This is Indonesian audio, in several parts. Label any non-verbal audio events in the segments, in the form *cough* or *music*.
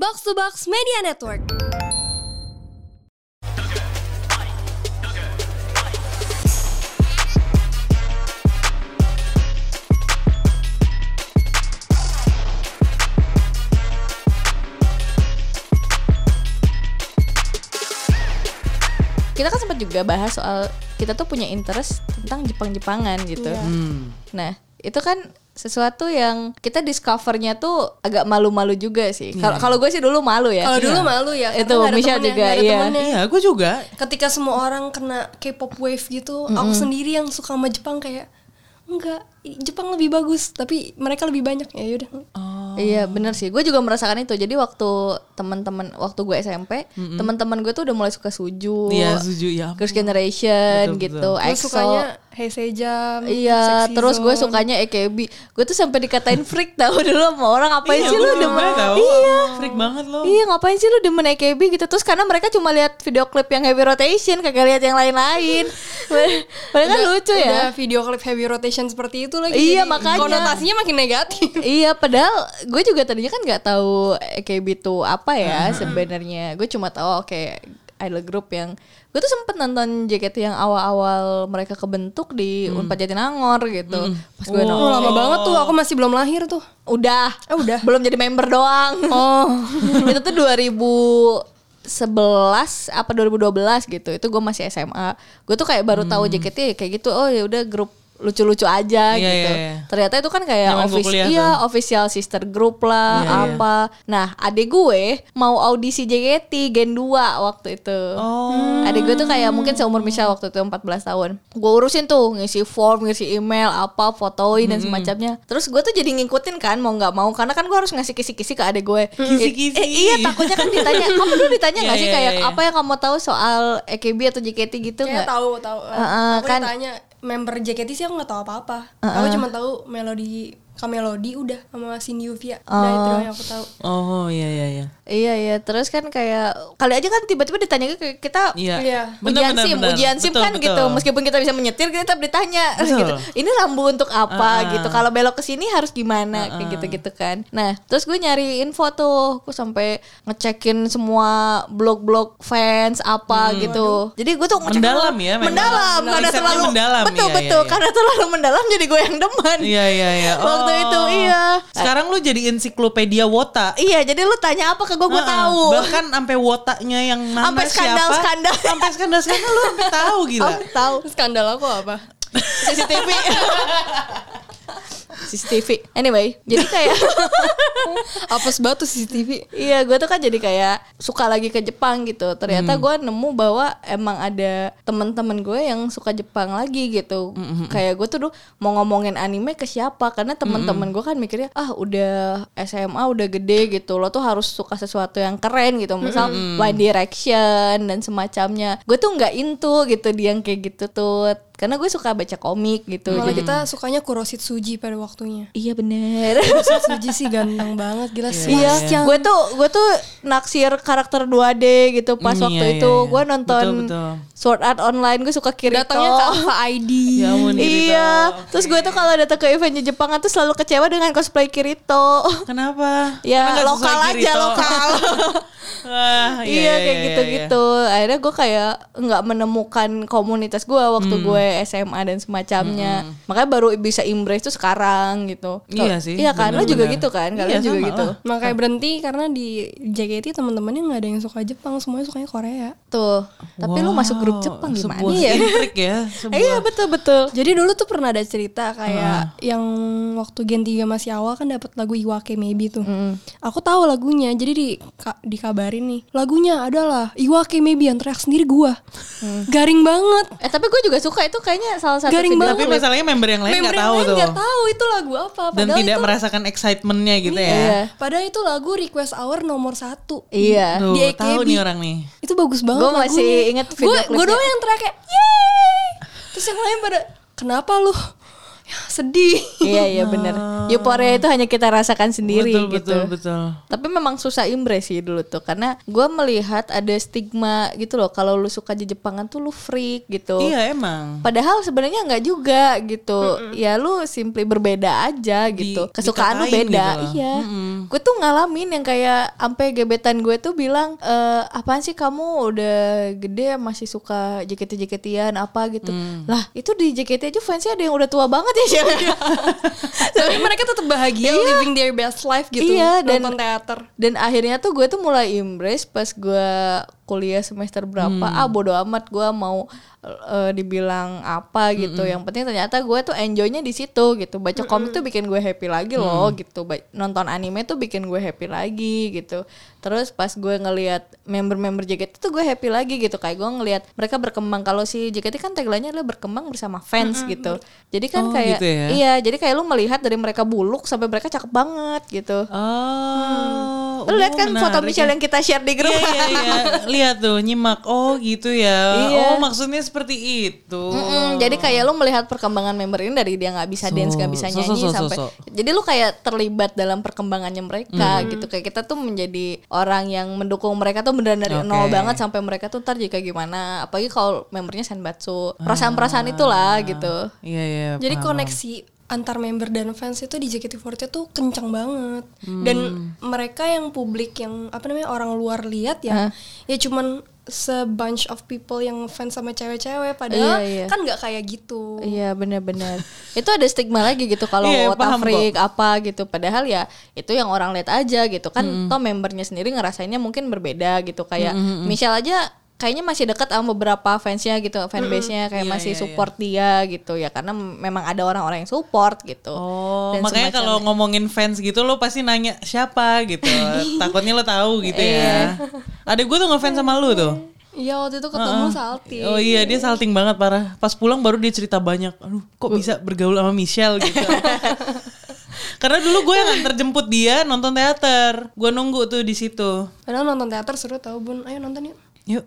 Box to Box Media Network. kita kan sempat juga bahas soal kita tuh punya interest tentang Jepang-Jepangan gitu. Iya. Hmm. Nah, itu kan sesuatu yang kita discovernya tuh agak malu-malu juga sih. Kalau kalau gue sih dulu malu ya. Kalau dulu malu ya. Itu, Misha temennya, juga, iya. temennya. Iya, gue juga. Ketika semua orang kena K-pop wave gitu, aku sendiri yang suka sama Jepang kayak enggak, Jepang lebih bagus, tapi mereka lebih banyak ya yaudah. Iya bener sih, gue juga merasakan itu. Jadi waktu teman-teman, waktu gue SMP, teman-teman gue tuh udah mulai suka suju, Iya, setuju ya. Girls' Generation Betul, gitu, betul. Gue EXO. sukanya Heisejam, Iya, Sexy terus gue sukanya AKB. Gue tuh sampai dikatain freak tahu *laughs* dulu sama orang ngapain Iya, sih lu demen tahu. Iya. Freak banget lo. Iya ngapain sih lu demen AKB gitu Terus karena mereka cuma lihat video klip yang heavy rotation Kagak lihat yang lain-lain *laughs* Padahal kan Udah- lucu ya Udah video klip heavy rotation seperti itu lagi. Iya, jadi makanya. Konotasinya makin negatif. *laughs* Iya padahal gue juga tadinya kan nggak tahu AKB itu apa ya sebenarnya Gue cuma tahu oke idol group yang Gue tuh sempet nonton JKT yang awal-awal mereka kebentuk di Unpad Jatinangor gitu. Pas gue Oh, nonton. lama banget tuh, aku masih belum lahir tuh. Udah. Oh, udah. *laughs* Belum jadi member doang. Oh, *laughs* itu tuh 2011 apa 2012 gitu. Itu gue masih SMA gue tuh kayak baru tahu JKT kayak gitu oh ya udah grup lucu-lucu aja Iya, gitu iya, iya. ternyata itu kan kayak office kuliah iya tuh. official sister group lah Iya, iya. apa nah adik gue mau audisi JKT Gen 2 waktu itu Oh. Adik gue tuh kayak mungkin seumur Michelle waktu itu 14 tahun. Gue urusin tuh ngisi form, ngisi email, apa, fotoin dan semacamnya. Terus gue tuh jadi ngikutin kan mau nggak mau karena kan gue harus ngasih kisi-kisi ke adik gue. Kisi-kisi. Eh, iya takutnya kan ditanya. Kamu dulu ditanya *laughs* nggak Iya, sih iya, kayak iya. apa yang kamu tahu soal AKB atau JKT gitu Kayaknya nggak? tahu tahu. Heeh, aku kan- ditanya member JKT sih aku nggak tahu apa-apa. Aku cuma tahu melodi Kamelodi udah sama Cindy Yuvia. Udah itu doang yang aku tahu. Oh, iya iya iya. Iya iya terus kan kayak kali aja kan tiba-tiba ditanya ke kita Iya. Iya. ujian SIM, ujian SIM Betul, kan betul. gitu. Meskipun kita bisa menyetir, kita tetap ditanya *laughs* Betul. gitu. Ini lampu untuk apa Ah. gitu. Kalau belok ke sini harus gimana kayak gitu-gitu kan. Nah, terus gue nyari info tuh, gue sampai ngecekin semua blog-blog fans apa gitu. Jadi gue tuh ngecek Hmm. Mendalam ya, memang. mendalam karena Risetnya terlalu mendalam, betul iya, betul iya, iya. karena terlalu mendalam jadi gue yang demen. Iya iya iya. *laughs* Waktu Oh. itu iya. Sekarang lu jadi ensiklopedia wota. Iya, jadi lu tanya apa ke gue, gue tahu. Bahkan sampai wotanya yang nama Sampai skandal-skandal. siapa. Sampai skandal-skandal lu sampai tahu gila. Aku tahu. Skandal aku apa? *laughs* CCTV. CCTV. Anyway, jadi kayak *laughs* Apes batu CCTV. Iya, gue tuh kan jadi kayak suka lagi ke Jepang gitu. Ternyata Hmm. gue nemu bahwa emang ada teman-teman gue yang suka Jepang lagi gitu. Hmm, Kayak gue tuh dulu mau ngomongin anime ke siapa? Karena teman-teman gue kan mikirnya ah udah SMA udah gede gitu. Lo tuh harus suka sesuatu yang keren gitu. Misal Hmm, One Direction dan semacamnya. Gue tuh nggak into gitu di yang kayak gitu tuh. Karena gue suka baca komik gitu. Malah Jadi kita sukanya Kuroshitsuji pada waktunya. iya bener. *laughs* Kuroshitsuji sih ganteng banget, gila Iya, Sebastian. gue tuh gue tuh naksir karakter 2D gitu pas Hmm, waktu iya, itu iya, iya. gue nonton Betul, betul. Sword Art Online gue suka Kirito. Datangnya ke Alpha ID. Ya. Iya, terus gue tuh kalau datang ke eventnya Jepang tuh selalu kecewa dengan cosplay Kirito. Kenapa? ya nggak lokal aja Kirito. lokal. Wah, *laughs* iya kayak gitu-gitu. Akhirnya gue kayak nggak menemukan komunitas gue waktu Hmm. gue SMA dan semacamnya. Makanya baru bisa embrace tuh sekarang gitu. Iya sih, Iya kan, lo juga gitu kan? Kalian Iya, juga sama gitu. lah. Makanya berhenti karena di JKT teman-temannya nggak ada yang suka Jepang, semuanya sukanya Korea. Tuh. Tapi lu masuk grup Wow, Jepang gimana sebuah ya? intrik ya. *laughs* sebuah- Iya betul betul. Jadi dulu tuh pernah ada cerita kayak yang waktu Gen 3 masih awal kan dapat lagu Iwake Maybe tuh. Aku tahu lagunya. Jadi di ka- dikabarin nih. Lagunya adalah Iwake Maybe yang teriak sendiri gua. Garing banget. Eh tapi gue juga suka itu kayaknya salah satu Garing video. banget. Tapi masalahnya member yang lain Member nggak yang tahu lain tuh. nggak tahu itu lagu apa. Dan Padahal tidak itu, merasakan excitementnya gitu ya. Iya. Padahal itu lagu Request Hour nomor satu. Iya. Tuh, Di AKB. tahu nih orang nih. Itu bagus banget Gua masih lagunya. inget video Gue klipnya. doang yang teriak kayak yeay. Terus yang lain pada kenapa lu? *laughs* sedih. iya iya bener. Euforia itu hanya kita rasakan sendiri betul, gitu. betul, betul. Tapi memang susah impress sih dulu tuh karena gue melihat ada stigma gitu loh kalau lu suka di Jepangan tuh lu freak gitu. Iya emang. Padahal sebenarnya nggak juga gitu. Ya lu simply berbeda aja gitu. Di- Kesukaan lu dikatain beda. gitu. Iya. Mm-mm. Gue tuh ngalamin yang kayak sampai gebetan gue tuh bilang e, apaan sih kamu udah gede masih suka JKT-JKT-an apa gitu. Mm. Lah, itu di JKT aja fansnya ada yang udah tua banget ya cewek. *laughs* Tapi mereka tetap bahagia living their best life gitu. Iya, dan- nonton teater. Dan akhirnya tuh gue tuh mulai embrace pas gue kuliah semester berapa. Ah bodo amat gue mau eh, dibilang apa gitu. Yang penting ternyata gue tuh enjoynya di situ gitu. Baca komik tuh bikin gue happy lagi loh gitu. Ba- nonton anime tuh bikin gue happy lagi gitu. Terus pas gue ngelihat member-member JKT tuh gue happy lagi gitu. Kayak gue ngelihat mereka berkembang. Kalau si JKT kan tagline-nya adalah berkembang bersama fans gitu. Jadi kan Oh, kayak gitu ya? iya, jadi kayak lu melihat dari mereka buluk sampai mereka cakep banget gitu. Oh, Lu lihat kan oh, foto menarik Michelle ya. yang kita share di grup. Iya, iya, iya. Lihat tuh, nyimak. Oh, gitu ya. Iya. Oh, maksudnya seperti itu. Mm-mm, jadi kayak lu melihat perkembangan member ini dari dia nggak bisa So, dance nggak bisa so, so, nyanyi so, so, sampai so. jadi lu kayak terlibat dalam perkembangannya mereka gitu kayak kita tuh menjadi orang yang mendukung mereka tuh beneran dari Oke. nol banget sampai mereka tuh ntar jika gimana apalagi kalau membernya senbatsu perasaan-perasaan itulah gitu Iya, iya. Jadi paham. koneksi antar member dan fans itu di JKT48 tuh kencang banget. Hmm. Dan mereka yang publik yang apa namanya orang luar lihat ya, ya cuman se-bunch of people yang fans sama cewek-cewek padahal Iya, iya. kan nggak kayak gitu. Iya benar-benar itu ada stigma lagi gitu kalau Iya, paham freak apa gitu padahal ya itu yang orang lihat aja gitu kan toh membernya sendiri ngerasainnya mungkin berbeda gitu kayak Michelle aja kayaknya masih dekat sama beberapa fansnya gitu fanbase-nya kayak Iya, masih iya, support dia gitu ya karena memang ada orang-orang yang support gitu Oh, Dan makanya kalau ngomongin fans gitu lo pasti nanya siapa gitu. *laughs* Takutnya lo tahu gitu ya. Adek gue tuh ngefans sama lu tuh. Iya waktu itu ketemu salting. Oh iya dia salting banget parah. Pas pulang baru dia cerita banyak. Aduh kok bisa bergaul sama Michelle gitu. *laughs* Karena dulu gue yang antar jemput dia nonton teater. Gue nunggu tuh di situ. Padahal nonton teater seru tau bun. Ayo nonton yuk. Yuk.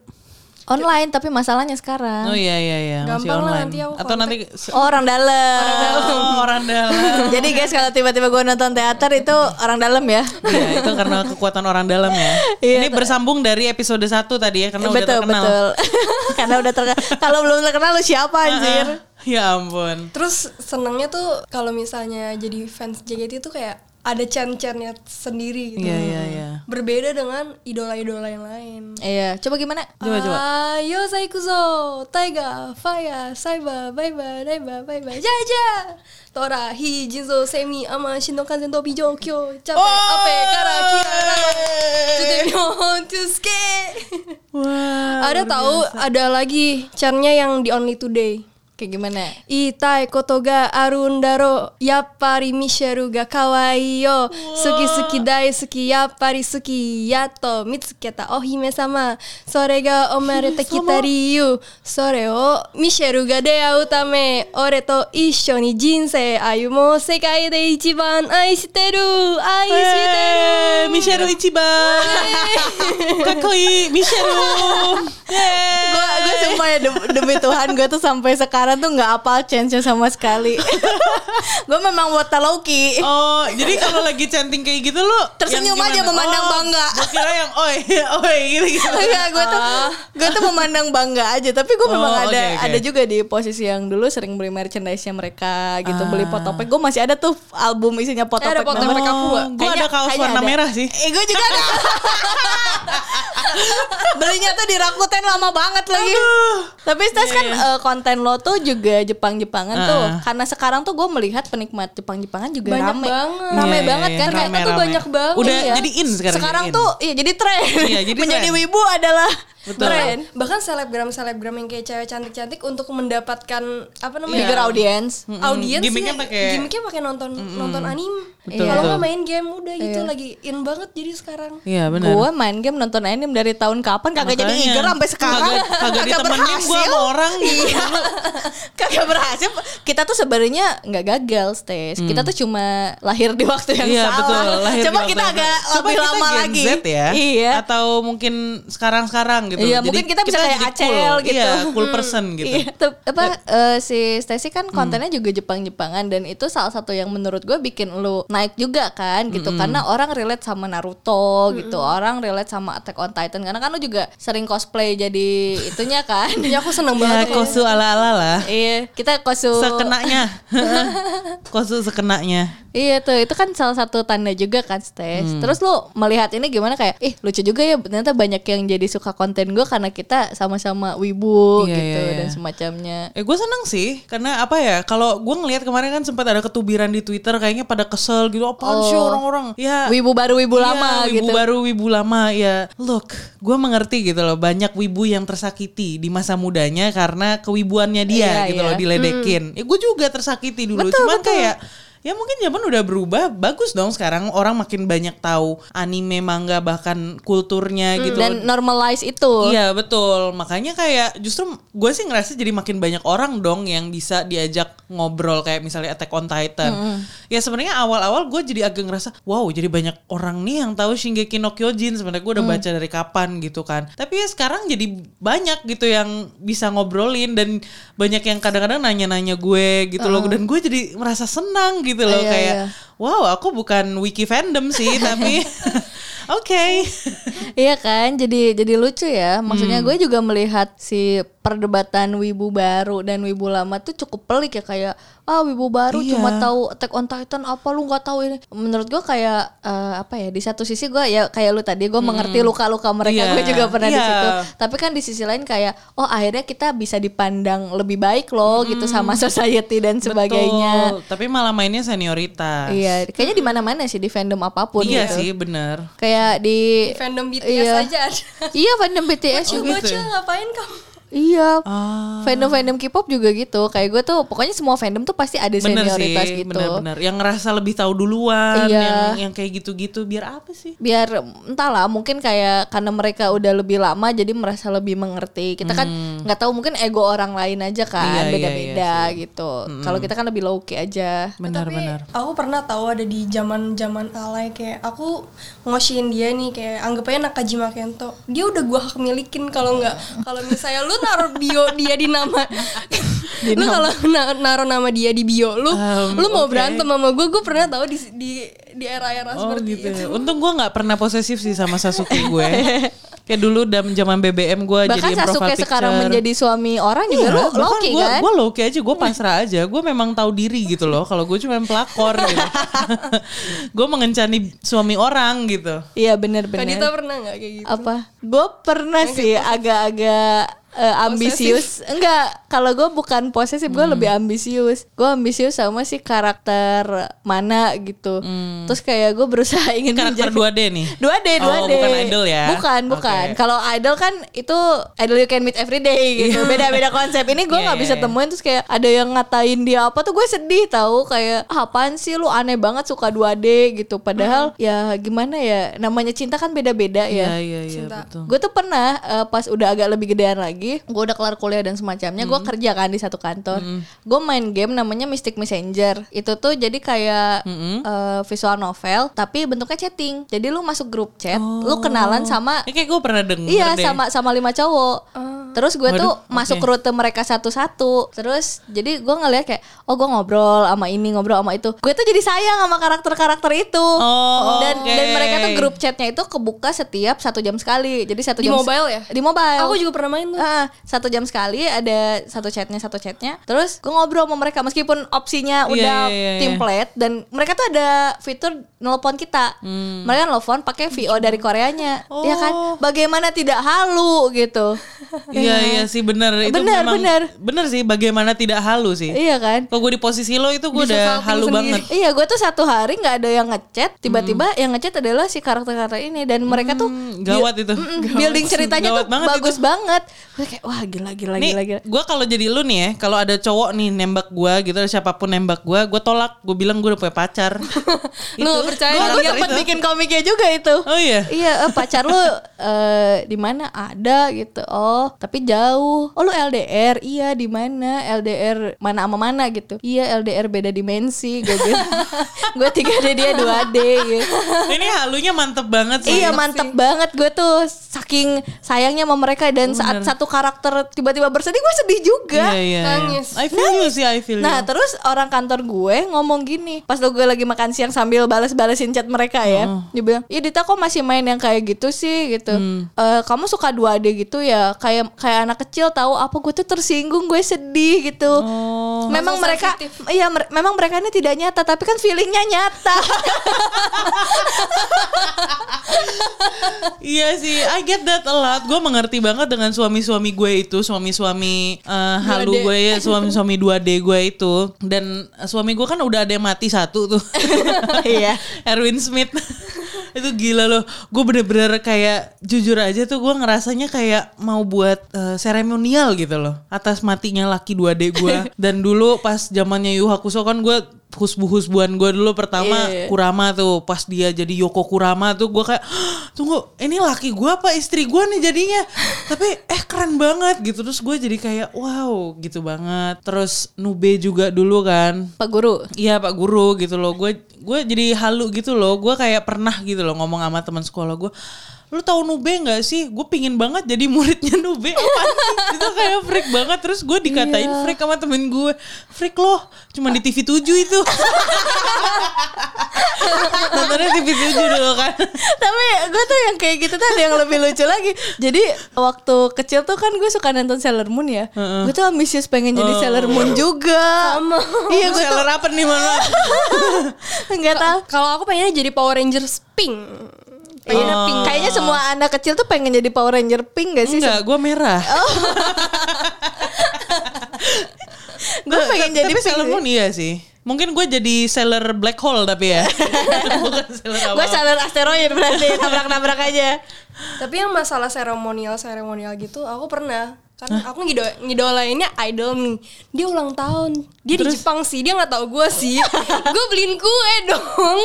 Online tapi masalahnya sekarang Oh iya iya iya masih Gampang lah online. nanti aku Atau nanti Oh, orang dalam Oh, orang dalam. *laughs* jadi guys kalau tiba-tiba gue nonton teater itu orang dalam ya Iya, itu karena kekuatan orang dalam ya. Iya, Ini bersambung dari episode 1 tadi ya karena udah betul terkenal. betul *laughs* karena udah terkenal kalau belum terkenal lu siapa anjir Ya ampun. Terus senangnya tuh kalau misalnya jadi fans JKT itu kayak ada chan-channya sendiri gitu. Iya iya iya. Berbeda dengan idola-idola yang lain. iya coba gimana Coba coba. Ayo saikuzo, Taiga, Faya, Saiba, Baiba, Daiba, Baiba, Jaja. Tora, Hi, Jinzo, Semi, Ama, Shindokan, Zendo, Bijo, Kyo, Cape, Ape, Kara, Kira, Tutemyo, Tusuke. Wah. Ada tahu ada lagi channya yang di Only Today. Kayak gimana? Itai koto ga arun daro Yappari Michelle ga kawaii yo. Suki suki daisuki Yappari suki Yato. Mitsuketa ohime sama Sore ga omareta *laughs* kita riyu Sore o Michelle ga deau tame Ore to issho ni jinsei ayumo Sekai de ichiban aishiteru Aishiteru. Eh, Michelle Ichiban. Kakoi. Yeay. gue gue sumpah ya dem- demi Tuhan gue tuh sampai sekarang tuh nggak apal chance sama sekali *laughs* gue memang wota Loki Oh, jadi kalau lagi chanting kayak gitu lu Tersenyum aja memandang Oh, bangga. Gua kira yang oi, *laughs* oi gitu gitu. Enggak, gue tuh gue tuh memandang bangga aja. Tapi gue memang Oh, ada oke. ada juga di posisi yang dulu sering beli merchandise-nya mereka gitu, beli potopek. Gue masih ada tuh album isinya potopek. ada potopek member. aku. Gue ada kaos warna ada. merah sih. Eh gue juga ada. *laughs* Belinya tuh di Rakuten lama banget lagi. Tapi Stas kan eh, konten lo tuh juga Jepang-Jepangan tuh. Ah. Karena sekarang tuh gue melihat penikmat Jepang-Jepangan juga Banyak rame. banget. Rame Iya, banget iya, kan Ternyata tuh banyak banget Udah Iya. jadi in sekarang. Sekarang jadi in. tuh iya jadi tren. Iya, jadi *laughs* Menjadi tren. wibu adalah Betul. tren. Bahkan selebgram-selebgram yang kayak cewek cantik-cantik untuk mendapatkan apa namanya? Bigger audience. audiens Gimmicknya sih, pakai- gimmicknya pakai nonton nonton anime Betul, kalau nggak main game udah gitu lagi in banget jadi sekarang Iya benar. Gue main game nonton anime dari tahun kapan kagak jadi eager sampai sekarang. Kagak- kagak ditemenin gua sama orang gitu. Iya. *laughs* kagak berhasil. Kita tuh sebenarnya nggak gagal, Stes. Kita tuh cuma lahir di waktu yang Iya salah. betul. lahir Coba kita agak lebih lama lagi. Z ya. Iya. Atau mungkin sekarang-sekarang gitu. Iya, Jadi mungkin kita bisa kayak jadi Acel cool. gitu. Iya, cool person gitu. Iya, apa eh, si Stacy kan kontennya juga Jepang-Jepangan dan itu salah satu yang menurut gue bikin lu naik juga kan gitu karena orang relate sama Naruto gitu, orang relate sama Attack on Titan karena kan lu juga sering cosplay jadi itunya kan. *laughs* Ya aku seneng Ya, banget tuh. kosu ala-ala lah. iya, kita kosu Sekenanya. *laughs* kosu sekenanya. Iya tuh, itu kan salah satu tanda juga kan Stes. Hmm. Terus lu melihat ini gimana kayak, ih lucu juga ya ternyata banyak yang jadi suka konten gue karena kita sama-sama wibu Iya, gitu iya, iya. dan semacamnya. Eh gue seneng sih karena apa ya kalau gue ngelihat kemarin kan sempat ada ketubiran di Twitter kayaknya pada kesel gitu apaan sih Oh. orang-orang ya Wibu baru wibu iya, lama wibu gitu. baru wibu lama ya look gue mengerti gitu loh banyak wibu yang tersakiti di masa mudanya karena kewibuannya dia Iya, gitu iya. loh diledekin ya gue juga tersakiti dulu cuman kayak ya mungkin zaman udah berubah bagus dong sekarang orang makin banyak tahu anime manga bahkan kulturnya gitu loh. Dan normalize itu. Iya betul makanya kayak justru gue sih ngerasa jadi makin banyak orang dong yang bisa diajak ngobrol kayak misalnya Attack on Titan. Ya sebenarnya awal-awal gue jadi agak ngerasa wow jadi banyak orang nih yang tahu Shingeki no Kyojin sebenarnya gue udah baca dari kapan gitu kan. Tapi ya sekarang jadi banyak gitu yang bisa ngobrolin dan banyak yang kadang-kadang nanya-nanya gue gitu loh dan gue jadi merasa senang gitu loh Iya, kayak iya. wow aku bukan wiki fandom sih *laughs* tapi *laughs* oke. Iya kan, jadi jadi lucu ya. Maksudnya Hmm. gue juga melihat si perdebatan wibu baru dan wibu lama tuh cukup pelik ya kayak ah wibu baru Iya. cuma tahu Attack on Titan apa lu nggak tahu ini. Menurut gue kayak eh, apa ya di satu sisi gue ya kayak lu tadi gue mengerti luka-luka mereka Iya. gue juga pernah di Iya. situ. Tapi kan di sisi lain kayak oh akhirnya kita bisa dipandang lebih baik loh gitu sama society dan sebagainya. Betul, tapi malah mainnya senioritas. Iya, kayaknya di mana-mana sih di fandom apa pun Iya gitu. sih bener. Kayak di Di fandom BTS Iya. aja ada. Iya fandom BTS juga. gitu bocil ya? ngapain kamu? Iya. Ah. Fandom-fandom K-pop juga gitu. Kayak gue tuh pokoknya semua fandom tuh pasti ada Bener senioritas sih, gitu. bener-bener. Yang ngerasa lebih tahu duluan, Iya. yang yang kayak gitu-gitu biar apa sih? Biar entahlah mungkin kayak karena mereka udah lebih lama jadi merasa lebih mengerti. Kita kan nggak tahu mungkin ego orang lain aja Hmm. Iya, kan iya, beda-beda gitu. Kalau kita kan lebih low key aja. Benar-benar. Aku pernah tahu ada di zaman zaman alay kayak aku ngoshin dia nih kayak anggap aja Nakajima Kento. Dia udah gua hak milikin kalau nggak kalau misalnya lu naruh bio dia di nama lu kalau na- naruh nama dia di bio lu Um, lu mau oke. berantem sama gue gue pernah tahu di di di era-era Oh seperti gitu. itu. ya. Untung gue nggak pernah posesif sih sama Sasuke gue. *laughs* kayak dulu dalam zaman BBM gue Bahkan jadi profile Sasuke picture. sekarang menjadi suami orang juga Iya, key gua, kan? Gue low key aja, gue pasrah aja. Gue memang tahu diri gitu loh. Kalau gue cuma pelakor gitu. *laughs* gue mengencani suami orang gitu. Iya bener-bener. Kadita pernah nggak kayak gitu? apa gue pernah sih agak-agak eh, ambisius enggak kalau gue bukan posesif gue Hmm. lebih ambisius gue ambisius sama si karakter mana gitu terus kayak gue berusaha ingin Hmm. Karakter menjadi- 2D nih. 2D, 2D. Oh, bukan idol ya? Bukan, bukan. Oke. Kalau idol kan itu idol you can meet every day gitu. Beda-beda konsep. Ini gue Iya, nggak iya, bisa iya. temuin terus kayak ada yang ngatain dia apa tuh gue sedih tahu kayak ah, apaan sih lu aneh banget suka 2D gitu. Padahal ya gimana ya namanya cinta kan beda-beda Iya ya. iya iya Cinta. betul. Gue tuh pernah eh, pas udah agak lebih gedean lagi, gue udah kelar kuliah dan semacamnya, gue kerja kan di satu kantor. Gue main game namanya Mystic Messenger. Itu tuh jadi kayak eh, visual novel, tapi bentuknya chatting. Jadi lu masuk grup chat, lu kenalan sama Ini kayak gue pernah denger Iya deh. sama sama lima cowok. Terus gue tuh Waduh, masuk rute mereka satu-satu. Terus jadi gue ngeliat kayak oh gue ngobrol sama ini ngobrol sama itu. Gue tuh jadi sayang sama karakter-karakter itu. Oh, dan oke. dan mereka tuh grup chatnya itu kebuka setiap satu jam sekali. Jadi satu Di jam mobile ya? Di mobile. Aku juga pernah main tuh. Ah, satu jam sekali ada satu chatnya satu chatnya. Terus gue ngobrol sama mereka meskipun opsinya Iya, udah iya, iya, template dan mereka tuh ada fitur nelpon kita. Mereka nelpon pakai VO dari Koreanya. Ya kan? Oh. Bagaimana tidak halu gitu. *laughs* Iya iya sih bener itu Bener, memang bener. bener sih bagaimana tidak halu sih. iya kan? Kalau gue di posisi lo itu gue udah halu sendiri. banget. Iya, gue tuh satu hari nggak ada yang ngechat, tiba-tiba yang ngechat adalah si karakter-karakter ini dan mereka tuh Hmm, gawat itu. Mm-mm, building ceritanya Gawat tuh banget bagus itu. banget. Gue kayak wah gila gila Nih, gila gila. gue kalau jadi lu nih ya, kalau ada cowok nih nembak gue gitu, siapa pun nembak gue, gue tolak, gue bilang gue udah punya pacar. *laughs* Lu nggak percaya Gue sempat bikin komiknya juga itu. Oh iya. Iya, eh, pacar lu eh, di mana ada gitu. Oh, tapi jauh. Oh, lu LDR. Iya, di mana? LDR mana sama mana gitu. Iya, LDR beda dimensi. Gue bilang. *laughs* gue 3D dia 2D gitu. Ini halunya mantep banget sih. Iya, mantep banget gue tuh saking sayangnya sama mereka dan saat satu karakter tiba-tiba bersedih gue sedih juga. Iya, iya. Nangis. I feel you sih, I feel Nah you. terus orang kantor gue ngomong gini Pas lo gue lagi makan siang sambil balas-balasin chat mereka ya Dia bilang, Iya Dita kok masih main yang kayak gitu sih gitu "Eh, Kamu suka 2D gitu ya Kayak kayak anak kecil tahu apa gue tuh tersinggung gue sedih gitu Oh. Memang Masa mereka sensitif. Iya mer- memang mereka ini tidak nyata Tapi kan feelingnya nyata *laughs* Iya sih, I get that a lot. Gue mengerti banget dengan suami-suami gue itu, suami-suami eh, halu 2D. gue ya, suami-suami 2D gue itu. Dan suami gue kan udah ada yang mati satu tuh. *laughs* Iya. *laughs* Erwin Smith. *laughs* itu gila loh. Gue bener-bener kayak jujur aja tuh gue ngerasanya kayak mau buat eh, seremonial gitu loh. Atas matinya laki 2D gue. *laughs* Dan dulu pas zamannya Yu Hakusho kan gue husbu-husbuan gue dulu pertama Iya. Kurama tuh pas dia jadi Yoko Kurama tuh gue kayak "Hah, tunggu ini laki gue apa istri gue nih jadinya? *laughs* Tapi eh keren banget gitu. Terus gue jadi kayak wow gitu banget. Terus Nube juga dulu kan. Pak Guru? Iya Pak Guru gitu loh. Gue gue jadi halu gitu loh. Gue kayak pernah gitu loh ngomong sama teman sekolah gue lu tahu Nube nggak sih? Gue pingin banget jadi muridnya Nube. *laughs* Itu kayak freak banget. Terus gue dikatain freak sama temen gue freak loh. Cuma di TV 7 itu. *laughs* Nontonnya TV 7 dulu kan. Tapi gue tuh yang kayak gitu tuh ada yang lebih lucu lagi. Jadi waktu kecil tuh kan gue suka nonton Sailor Moon ya. Gue tuh ambisius pengen jadi Sailor Moon juga. Iya Lu gue tuh seller apa nih mana *laughs* nggak tahu. Kalau aku pengennya jadi Power Rangers pink. Pengennya Oh. pink. Kayaknya semua anak kecil tuh pengen jadi Power Ranger pink gak sih? enggak gue merah. *laughs* Gue pengen jadi tapi pink Sailor Moon iya sih. Mungkin gue jadi seller black hole tapi ya. *laughs* Bukan seller apa Gue Sailor asteroid berarti nabrak-nabrak aja. Tapi yang masalah seremonial seremonial gitu aku pernah kan aku ngido ngidolainnya idol nih dia ulang tahun dia di Jepang sih dia nggak tahu gue sih *laughs* gue beliin kue dong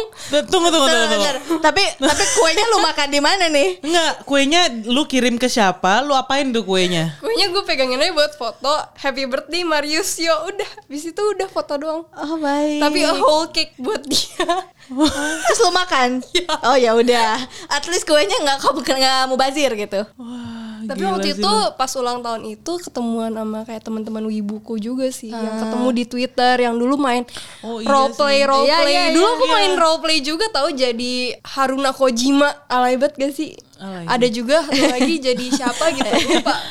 tunggu tunggu tunggu, tunggu. Tapi tapi kuenya lu makan di mana nih? Enggak, kuenya lu kirim ke siapa? Lu apain tuh kuenya? kuenya gue pegangin aja buat foto happy birthday Marius yo udah habis itu udah foto doang Oh baik. tapi a whole cake buat dia *laughs* terus lu makan? *laughs* Oh ya udah. At least kuenya nggak kamu nggak mubazir gitu. Wah, Tapi gila waktu sih itu lu. pas ulang tahun itu ketemuan sama kayak teman-teman wibuku juga sih yang ketemu di Twitter yang dulu main Oh, iya role play sih. role Iya, play. iya, dulu iya, aku iya. main role play juga tahu jadi Haruna Kojima alay banget gak sih? Alay. Ada juga lagi jadi siapa gitu lupa. *laughs*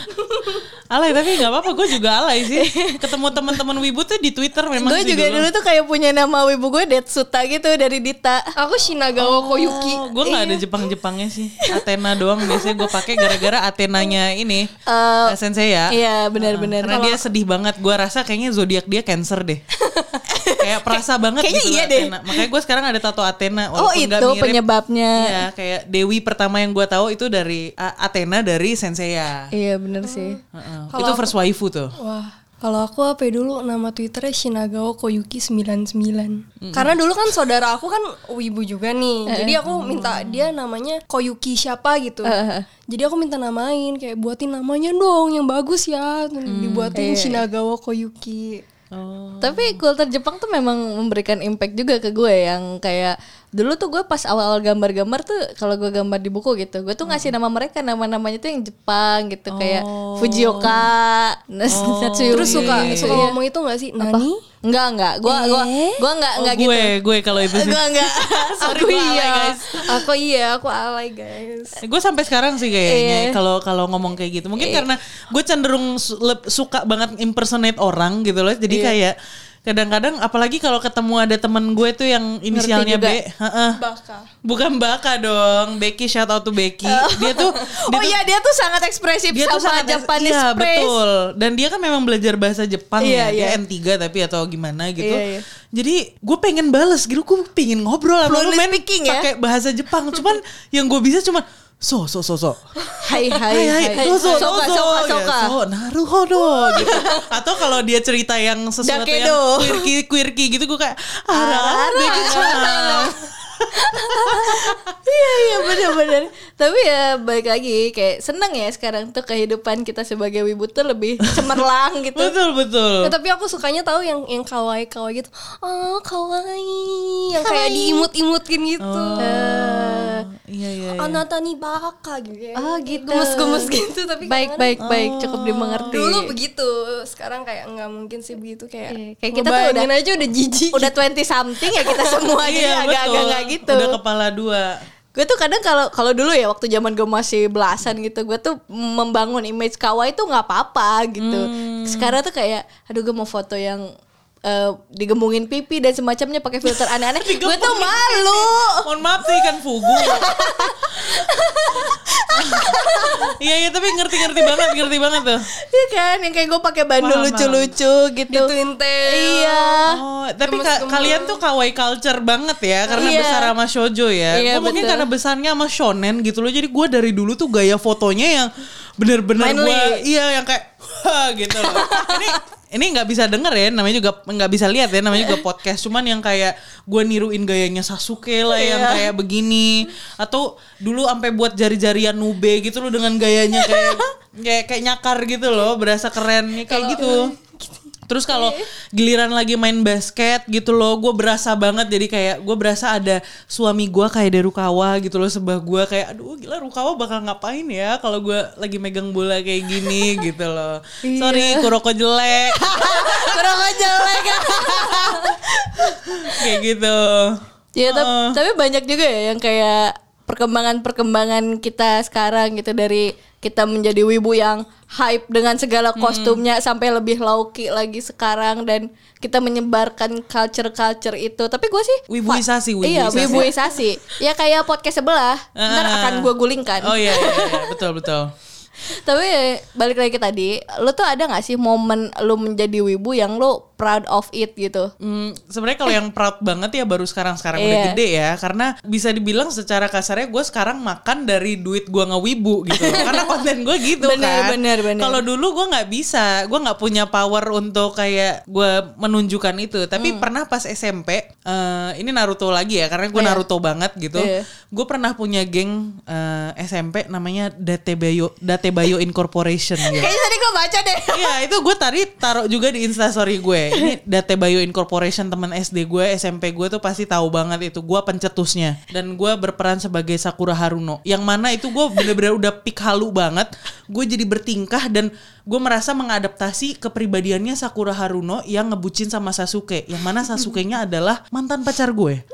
alay tapi nggak apa-apa, gue juga alay sih. Ketemu teman-teman wibu tuh di Twitter memang Gue juga dulu tuh kayak punya nama wibu gue Detsuta gitu dari Dita. Aku Shinagawa Koyuki. Oh, gue nggak ada Jepang-Jepangnya sih. Athena doang biasanya gue pakai gara-gara Athenanya ini. Eh, sensei ya. Iya benar-benar. Karena dia sedih banget. Gue rasa kayaknya zodiak dia Cancer deh. *laughs* kayak perasa banget kayaknya gitu iya deh. Athena. Makanya gue sekarang ada tato Athena. Oh itu mirip. penyebabnya. Iya, kayak Dewi pertama yang gue tahu itu dari A- Athena dari Senseiya. Iya bener sih. Heeh. Kalau Itu aku- first waifu tuh. Wah, kalau aku apa ya dulu nama Twitternya Shinagawa Koyuki 99. Karena dulu kan saudara aku kan wibu juga nih. Jadi aku minta dia namanya Koyuki siapa gitu. Jadi aku minta namain kayak buatin namanya dong yang bagus ya. Dibuatin Shinagawa Koyuki. Oh. Tapi kultur Jepang tuh memang memberikan impact juga ke gue yang kayak dulu tuh gue pas awal-awal gambar-gambar tuh kalau gue gambar di buku gitu gue tuh ngasih nama mereka nama-namanya tuh yang Jepang gitu kayak Fujioka, Natsuyuki. Terus suka iya, suka iya. ngomong itu gak sih? Nani? Enggak enggak, gue gua Eh? gua enggak Oh, enggak gue, gitu. gue kalau itu sih. Gue enggak. *laughs* Sorry aku gue alay, iya. guys. Aku iya, aku alay guys. Gue sampai sekarang sih kayaknya Iya. kalau kalau ngomong kayak gitu. Mungkin karena gue cenderung suka banget impersonate orang gitu loh. Jadi kayak kadang-kadang apalagi kalau ketemu ada temen gue tuh yang inisialnya. B, heeh. Baka. bukan Baka dong, Becky shout out to Becky. Dia tuh *laughs* dia Oh tuh- iya dia tuh sangat ekspresif dia tuh sangat Japanese iya, betul dan dia kan memang belajar bahasa Jepang Iya, ya iya. dia N3 tapi atau gimana gitu Iya, iya. jadi gue pengen bales gitu gue pengen ngobrol sama lu speaking ya? pakai bahasa Jepang cuman yang gue bisa cuman so so so so *laughs* Hai hai Hai hai, hai. Soka soka Ya, soka. so, naruhodo gitu. Atau kalau dia cerita yang sesuatu Dakedo. yang quirky quirky gitu gue kayak arah. Becky-chan." *laughs* iya iya benar-benar tapi ya baik lagi kayak seneng ya sekarang tuh kehidupan kita sebagai wibu tuh lebih cemerlang *laughs* gitu betul betul Ya, tapi aku sukanya tahu yang yang kawaii kawaii gitu. Oh kawaii, yang kayak diimut-imutin gitu. Oh, Eh, iya iya iya. Anata nih baka gitu. ya. Oh, gitu. Gemes-gemes gitu tapi baik kadang- baik baik cukup dimengerti Dulu begitu, sekarang kayak nggak mungkin sih begitu kayak. Iya, kayak kita tuh udah- aja udah jijik. udah 20 something ya kita semua *laughs* jadi Iya, agak-agak nggak gitu Udah kepala dua. gue tuh kadang kalau kalau dulu ya waktu zaman gue masih belasan gitu gue tuh membangun image kawaii tuh nggak apa-apa gitu sekarang tuh kayak aduh gue mau foto yang eh, digembungin pipi dan semacamnya pakai filter aneh-aneh *laughs* gue tuh malu Mohon maaf sih ikan fugu. *laughs* Iya iya tapi ngerti-ngerti banget, ngerti banget tuh. Iya kan yang kayak gue pakai bandul lucu-lucu gitu Gituin teh. iya Oh, tapi ka- kalian tuh kawaii culture banget ya karena Iya. besar sama shoujo ya. Iya, mungkin betul. karena besarnya sama shonen gitu loh. Jadi gue dari dulu tuh gaya fotonya yang bener-bener gue iya yang kayak *laughs* wah gitu loh. Ini ini nggak bisa denger ya, namanya juga nggak bisa lihat ya, namanya juga podcast. Cuman yang kayak gue niruin gayanya Sasuke lah yang Iya. kayak begini. Atau dulu sampai buat jari-jarian nube gitu loh dengan gayanya kayak kayak kayak nyakar gitu loh, berasa keren ya, kayak gitu. Terus kalau giliran lagi main basket gitu loh, gue berasa banget jadi kayak gue berasa ada suami gue kayak dari Rukawa gitu loh sebelah gue kayak aduh gila Rukawa bakal ngapain ya kalau gue lagi megang bola kayak gini *laughs* gitu loh. Sorry Kuroko jelek *laughs* aja jelek *laughs* kayak gitu. Ya, Heeh. tapi banyak juga ya yang kayak perkembangan-perkembangan kita sekarang gitu dari kita menjadi wibu yang hype dengan segala kostumnya sampai lebih lauki lagi sekarang dan kita menyebarkan culture-culture itu. Tapi gue sih Wibuisasi, Iya, wibuisasi. wibuisasi. ya kayak podcast sebelah. Ntar Ah. akan gue gulingkan. Oh iya, iya, iya. *laughs* betul betul. Tapi balik lagi ke tadi, lu tuh ada gak sih momen lu menjadi wibu yang lu proud of it gitu? Hmm, sebenarnya kalau yang proud banget ya baru sekarang-sekarang udah Iya. gede ya karena bisa dibilang secara kasarnya gue sekarang makan dari duit gue ngewibu gitu karena *laughs* konten gue gitu Bener, kan bener, bener. kalau dulu gue nggak bisa gue nggak punya power untuk kayak gue menunjukkan itu tapi pernah pas SMP eh, ini Naruto lagi ya karena gue Hmm. Iya. Naruto banget gitu Iya. gue pernah punya geng eh, SMP namanya Datebayo Datebayo Incorporation Kayaknya gue baca deh. *laughs* Iya itu gue tadi taruh juga di instastory gue. Ini *laughs* Date Bio Incorporation teman SD gue, SMP gue tuh pasti tahu banget itu. Gue pencetusnya dan gue berperan sebagai Sakura Haruno. Yang mana itu gue bener-bener udah pik halu banget. Gue jadi bertingkah dan gue merasa mengadaptasi kepribadiannya Sakura Haruno yang ngebucin sama Sasuke. Yang mana Sasuke-nya *laughs* adalah mantan pacar gue.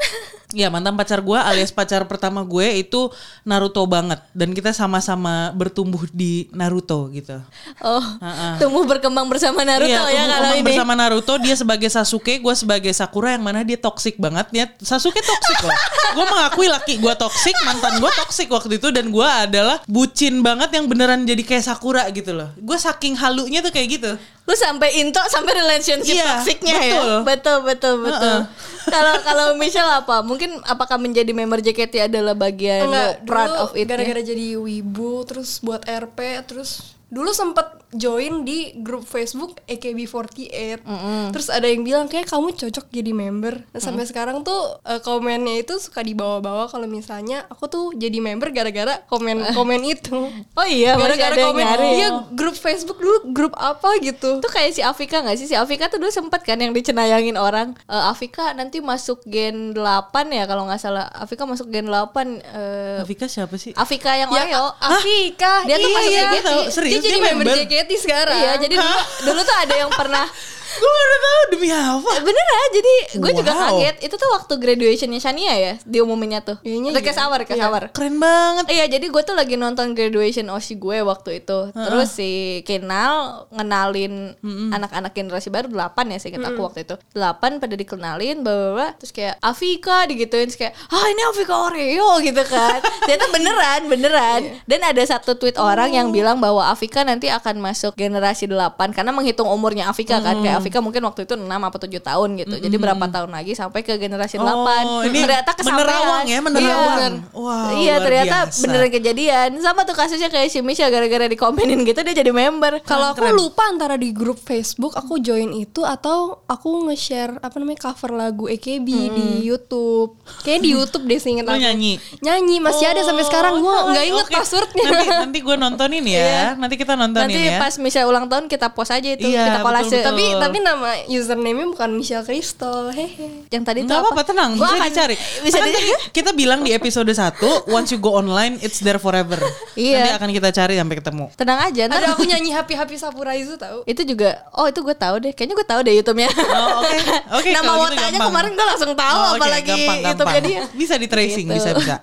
Iya mantan pacar gue alias pacar pertama gue itu Naruto banget dan kita sama-sama bertumbuh di Naruto gitu. Oh, Ha-ha. tumbuh berkembang bersama Naruto Iya, ya kalau ini. bersama Naruto dia sebagai Sasuke, gue sebagai Sakura yang mana dia toksik banget. Dia Sasuke toksik loh. gue mengakui laki gue toksik, mantan gue toksik waktu itu dan gue adalah bucin banget yang beneran jadi kayak Sakura gitu loh. Gue saking halunya tuh kayak gitu. Lu sampai into sampai relationship Iya, toksiknya ya. betul. Betul betul betul. Heeh. Kalau kalau Michelle apa? Mungkin apakah menjadi member JKT adalah bagian Enggak, proud dulu of it? gara-gara jadi wibu terus buat RP terus dulu sempet join di grup Facebook AKB48 terus ada yang bilang kayak kamu cocok jadi member nah, sampai sekarang tuh eh, komennya itu suka dibawa-bawa kalau misalnya aku tuh jadi member gara-gara komen-komen *laughs* itu Oh iya, gara-gara ada yang komen nyari. iya grup Facebook dulu grup apa gitu Itu kayak si Afika gak sih? Si Afika tuh dulu sempet kan yang dicenayangin orang. Eh, Afika nanti masuk gen 8 ya kalau nggak salah. Afika masuk gen 8 eh Afika siapa sih? Afika yang ya Oreo. Afika Dia tuh iya, masuk iya. Tahu, serius jadi member? JKT sekarang Iya, jadi dulu, dulu tuh ada yang pernah *laughs* gue udah tahu demi apa? Beneran, jadi gue juga Wow. kaget. Itu tuh waktu graduationnya Shania ya, diumuminnya tuh. Kayaknya Atau iya. Kesawar, Kesawar. Keren banget. Iya, jadi gue tuh lagi nonton graduation Oshi gue waktu itu. Terus si Kenal ngenalin anak-anak generasi baru 8 ya seingat aku waktu itu. 8 pada dikenalin, bawa terus kayak Afika digituin terus kayak, "Ah, ini Afika Oreo" gitu kan. *laughs* Ternyata beneran, beneran. Dan ada satu tweet orang yang bilang bahwa Afika nanti akan masuk generasi 8 karena menghitung umurnya Afika kan. Kayak Vika mungkin waktu itu 6 apa 7 tahun gitu. Jadi berapa tahun lagi sampai ke generasi 8. Oh, ini ternyata kesampaian. menerawang ya, menerawang. Iya, Wow, iya ternyata biasa. beneran kejadian. Sama tuh kasusnya kayak si Misha gara-gara dikomenin gitu dia jadi member. Kalau aku lupa antara di grup Facebook aku join itu atau aku nge-share apa namanya cover lagu AKB di YouTube. Kayaknya di YouTube deh seinget aku. nyanyi? Nyanyi masih ada sampai sekarang gua nggak inget Oke, passwordnya. Nanti nanti gue nontonin ya. *laughs* Nanti kita nontonin Nanti ya. pas Misha ulang tahun kita post aja itu Iya, kita kolase. tapi nama username-nya bukan Michelle Crystal. Hehe. yang tadi itu Enggak apa-apa tenang, Gua bisa akan- dicari. Bisa di- kita bilang di episode 1, once you go online, it's there forever. Iya. Nanti akan kita cari sampai ketemu. Tenang aja. Ada aku *laughs* nyanyi Happy Happy Sapuraizu tahu. itu juga oh itu gue tahu deh kayaknya gue tahu deh YouTube-nya Oh, oke. *laughs* Oke, nama kalau gitu wotanya gampang. kemarin gue langsung tahu Oh, oke, apalagi gampang, YouTube-nya gampang. dia Bisa di tracing, Gitu. bisa bisa.